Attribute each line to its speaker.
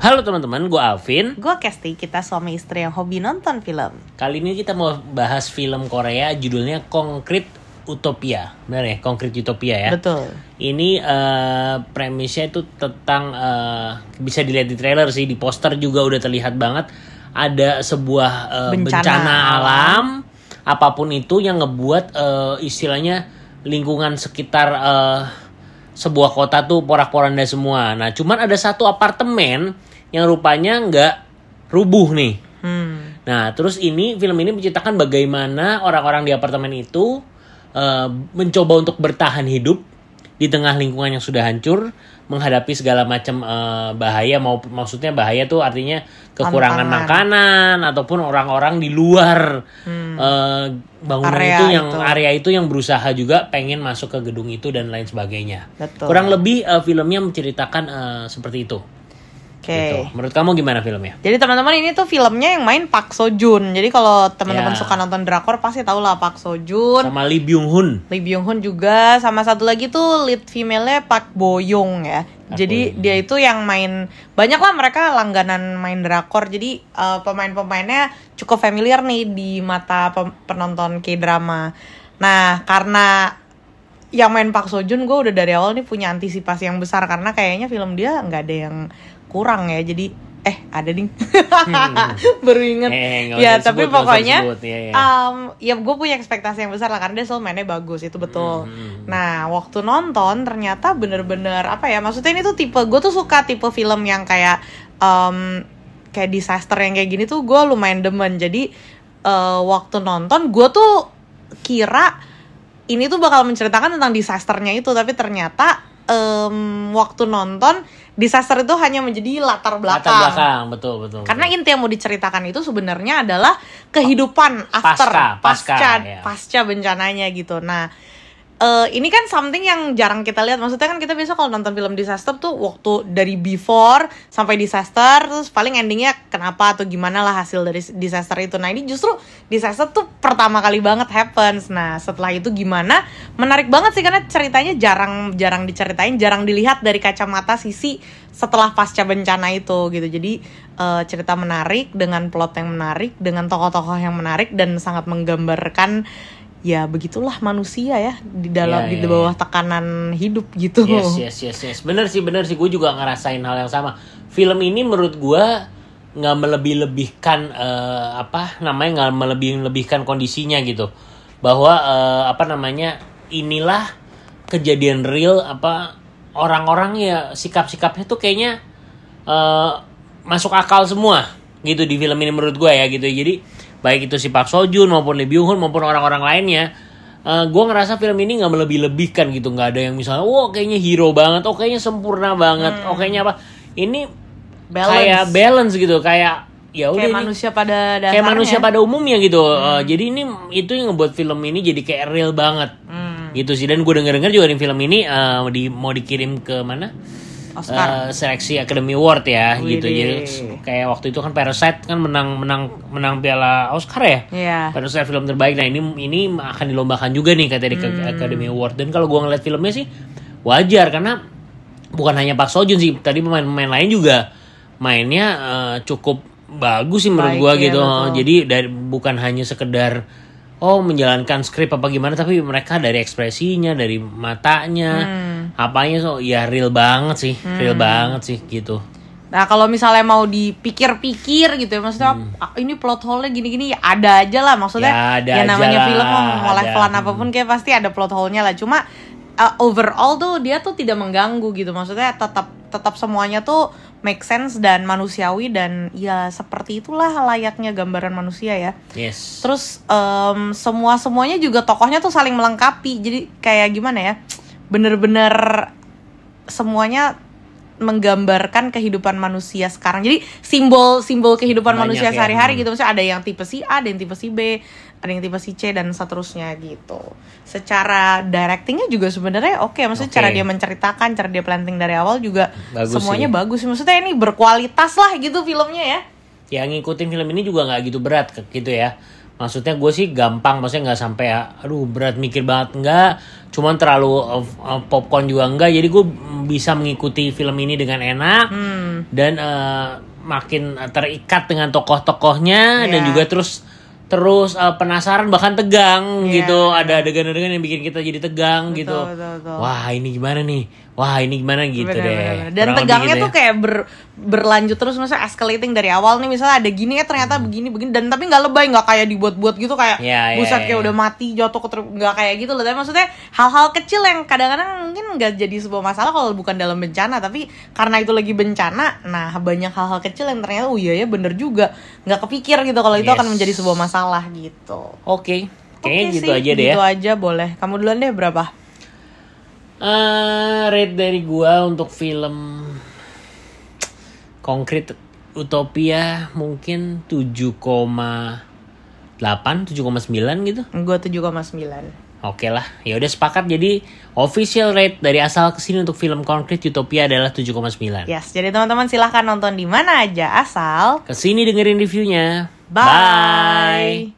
Speaker 1: Halo teman-teman, gue Alvin.
Speaker 2: Gue Kesti, kita suami istri yang hobi nonton film.
Speaker 1: Kali ini kita mau bahas film Korea judulnya Concrete Utopia. Benar ya? Concrete Utopia ya.
Speaker 2: Betul.
Speaker 1: Ini eh, premisnya itu tentang eh, bisa dilihat di trailer sih, di poster juga udah terlihat banget ada sebuah eh,
Speaker 2: Bencana
Speaker 1: bencana,
Speaker 2: alam.
Speaker 1: apa pun itu yang ngebuat eh, istilahnya lingkungan sekitar eh, sebuah kota tuh porak-poranda semua. Nah, cuman ada satu apartemen yang rupanya nggak rubuh nih.
Speaker 2: Hmm.
Speaker 1: Nah, terus ini film ini menceritakan bagaimana orang-orang di apartemen itu eh, mencoba untuk bertahan hidup di tengah lingkungan yang sudah hancur, menghadapi segala macam eh, bahaya mau maksudnya bahaya tuh artinya kekurangan
Speaker 2: Tantangan.
Speaker 1: makanan ataupun orang-orang di luar eh, bangunan
Speaker 2: Area
Speaker 1: itu yang
Speaker 2: itu.
Speaker 1: area itu yang berusaha juga pengen masuk ke gedung itu dan lain sebagainya.
Speaker 2: Betul.
Speaker 1: Kurang lebih eh, filmnya menceritakan eh, seperti itu.
Speaker 2: Oke.
Speaker 1: Gitu. Menurut kamu gimana filmnya?
Speaker 2: Jadi teman-teman ini tuh filmnya yang main Park Seo Joon. Jadi kalau teman-teman
Speaker 1: Ya.
Speaker 2: suka nonton drakor pasti tahu lah Park Seo Joon.
Speaker 1: Sama Lee Byung Hun.
Speaker 2: Lee Byung Hun juga sama satu lagi tuh lead female-nya Park Bo Young ya. Jadi dia itu yang main banyak lah mereka langganan main drakor. Jadi eh, pemain-pemainnya cukup familiar nih di mata penonton K-drama. Nah, karena yang main Park Seo Joon gue udah dari awal nih punya antisipasi yang besar karena kayaknya film dia nggak ada yang kurang ya. Jadi eh ada ding. Baru inget.
Speaker 1: Eh,
Speaker 2: ya, tapi
Speaker 1: usah
Speaker 2: pokoknya
Speaker 1: disebut. Iya, iya.
Speaker 2: um, ya gue punya ekspektasi yang besar lah karena dia selalu mainnya bagus itu betul.
Speaker 1: Hmm.
Speaker 2: Nah waktu nonton ternyata bener-bener apa ya maksudnya ini tuh tipe gue tuh suka tipe film yang kayak um, kayak disaster yang kayak gini tuh gue lumayan demen. Jadi eh, waktu nonton gue tuh kira ini tuh bakal menceritakan tentang disasternya itu tapi ternyata em, waktu nonton disaster itu hanya menjadi latar belakang.
Speaker 1: Latar belakang, betul betul.
Speaker 2: Karena
Speaker 1: betul.
Speaker 2: inti yang mau diceritakan itu sebenarnya adalah kehidupan after
Speaker 1: Pasca, pasca,
Speaker 2: pasca
Speaker 1: ya.
Speaker 2: pasca bencananya gitu. Nah, eh, ini kan something yang jarang kita lihat. Maksudnya kan kita biasa kalau nonton film disaster tuh waktu dari before sampai disaster terus paling endingnya kenapa atau gimana lah hasil dari disaster itu. Nah, ini justru disaster tuh pertama kali banget happens. Nah, setelah itu gimana? Menarik banget sih karena ceritanya jarang jarang diceritain, jarang dilihat dari kacamata sisi setelah pasca bencana itu gitu. Jadi eh, cerita menarik dengan plot yang menarik, dengan tokoh-tokoh yang menarik dan sangat menggambarkan ya begitulah manusia ya di dalam
Speaker 1: Ya,
Speaker 2: di
Speaker 1: ya,
Speaker 2: bawah tekanan hidup gitu.
Speaker 1: Yes, yes, yes, yes. Bener sih, bener sih. Gue juga ngerasain hal yang sama. Film ini menurut gue nggak melebih-lebihkan eh, apa namanya nggak melebih-lebihkan kondisinya gitu. Bahwa eh, apa namanya inilah kejadian real apa orang-orang ya sikap-sikapnya tuh kayaknya eh, masuk akal semua gitu di film ini menurut gue ya gitu. Jadi baik itu si Park Seo Joon maupun Lee Byung Hun maupun orang-orang lainnya gue ngerasa film ini nggak melebih-lebihkan gitu nggak ada yang misalnya wow kayaknya hero banget oh kayaknya sempurna banget oh kayaknya apa ini
Speaker 2: Hmm. Balance.
Speaker 1: kayak balance gitu kayak ya udah
Speaker 2: Kayak
Speaker 1: ini
Speaker 2: manusia pada dasarnya.
Speaker 1: kayak manusia pada umumnya gitu Eh, jadi ini itu yang ngebuat film ini jadi kayak real banget
Speaker 2: Hmm.
Speaker 1: gitu sih dan gue denger denger juga di film ini eh, di mau dikirim ke mana
Speaker 2: Oscar.
Speaker 1: Eh, seleksi Academy Award ya
Speaker 2: Widih.
Speaker 1: gitu jadi kayak waktu itu kan Parasite kan menang menang menang piala Oscar ya
Speaker 2: Iya.
Speaker 1: Parasite film terbaik nah ini ini akan dilombakan juga nih katanya di
Speaker 2: Hmm.
Speaker 1: Academy Award dan kalau gua ngeliat filmnya sih wajar karena bukan hanya Park Seo Joon sih tadi pemain-pemain lain juga mainnya eh, cukup bagus sih menurut
Speaker 2: Baik,
Speaker 1: gua
Speaker 2: iya,
Speaker 1: gitu
Speaker 2: betul.
Speaker 1: jadi dari bukan hanya sekedar oh menjalankan skrip apa gimana tapi mereka dari ekspresinya dari matanya
Speaker 2: Hmm.
Speaker 1: Apanya so ya real banget sih real banget sih gitu.
Speaker 2: Nah kalau misalnya mau dipikir-pikir gitu ya maksudnya "Ah, ini plot hole-nya gini-gini ya ada aja lah maksudnya
Speaker 1: Hmm. Ya, ada
Speaker 2: ya
Speaker 1: aja
Speaker 2: namanya
Speaker 1: lah,
Speaker 2: film mau levelan apa pun kayak pasti ada plot hole-nya lah. Cuma uh, overall tuh dia tuh tidak mengganggu gitu maksudnya tetap tetap semuanya tuh make sense dan manusiawi dan ya seperti itulah layaknya gambaran manusia ya.
Speaker 1: Yes.
Speaker 2: Terus em, semua semuanya juga tokohnya tuh saling melengkapi. Jadi kayak gimana ya bener-bener semuanya menggambarkan kehidupan manusia sekarang jadi simbol simbol kehidupan
Speaker 1: Banyak
Speaker 2: manusia
Speaker 1: ya.
Speaker 2: sehari-hari
Speaker 1: Hmm.
Speaker 2: gitu maksudnya ada yang tipe si A ada yang tipe si B ada yang tipe si C dan seterusnya gitu secara directingnya juga sebenarnya oke maksudnya
Speaker 1: Oke.
Speaker 2: cara dia menceritakan cara dia planting dari awal juga
Speaker 1: Bagus
Speaker 2: semuanya
Speaker 1: sih.
Speaker 2: bagus maksudnya ini berkualitas lah gitu filmnya ya
Speaker 1: yang ngikutin film ini juga nggak gitu berat gitu ya maksudnya gue sih gampang maksudnya nggak sampai aduh berat mikir banget enggak cuman terlalu uh, uh, popcorn juga enggak jadi gue bisa mengikuti film ini dengan enak
Speaker 2: Hmm.
Speaker 1: dan uh, makin terikat dengan tokoh-tokohnya dan
Speaker 2: Iya.
Speaker 1: juga terus terus uh, penasaran bahkan tegang
Speaker 2: Iya.
Speaker 1: gitu ada adegan-adegan yang bikin kita jadi tegang
Speaker 2: Betul,
Speaker 1: gitu
Speaker 2: betul, betul.
Speaker 1: wah ini gimana nih wah ini gimana gitu
Speaker 2: Bener,
Speaker 1: deh
Speaker 2: bener, bener. Dan
Speaker 1: Kurang
Speaker 2: tegangnya
Speaker 1: gitu
Speaker 2: tuh
Speaker 1: ya.
Speaker 2: kayak ber, berlanjut terus maksudnya escalating dari awal nih misalnya ada gini ya ternyata begini begini dan tapi nggak lebay nggak kayak dibuat-buat gitu kayak
Speaker 1: Hmm. Iya, iya,
Speaker 2: buset kayak
Speaker 1: iya.
Speaker 2: udah mati jatuh ke nggak kayak gitu loh tapi maksudnya hal-hal kecil yang kadang-kadang mungkin nggak jadi sebuah masalah kalau bukan dalam bencana tapi karena itu lagi bencana nah banyak hal-hal kecil yang ternyata oh iya ya bener juga nggak kepikir gitu kalau itu
Speaker 1: Yes.
Speaker 2: akan menjadi sebuah masalah gitu
Speaker 1: oke kayaknya
Speaker 2: Oke
Speaker 1: gitu
Speaker 2: sih,
Speaker 1: aja deh
Speaker 2: gitu
Speaker 1: ya
Speaker 2: aja boleh kamu duluan deh berapa
Speaker 1: Eh, rate dari gua untuk film konkret Utopia mungkin 7,8 7,9 gitu
Speaker 2: gue 7,9
Speaker 1: Oke lah, ya udah sepakat. Jadi official rate dari asal ke sini untuk film konkret Utopia adalah 7,9.
Speaker 2: Yes, jadi teman-teman silahkan nonton di mana aja asal
Speaker 1: Ke sini dengerin reviewnya. Bye.
Speaker 2: Bye.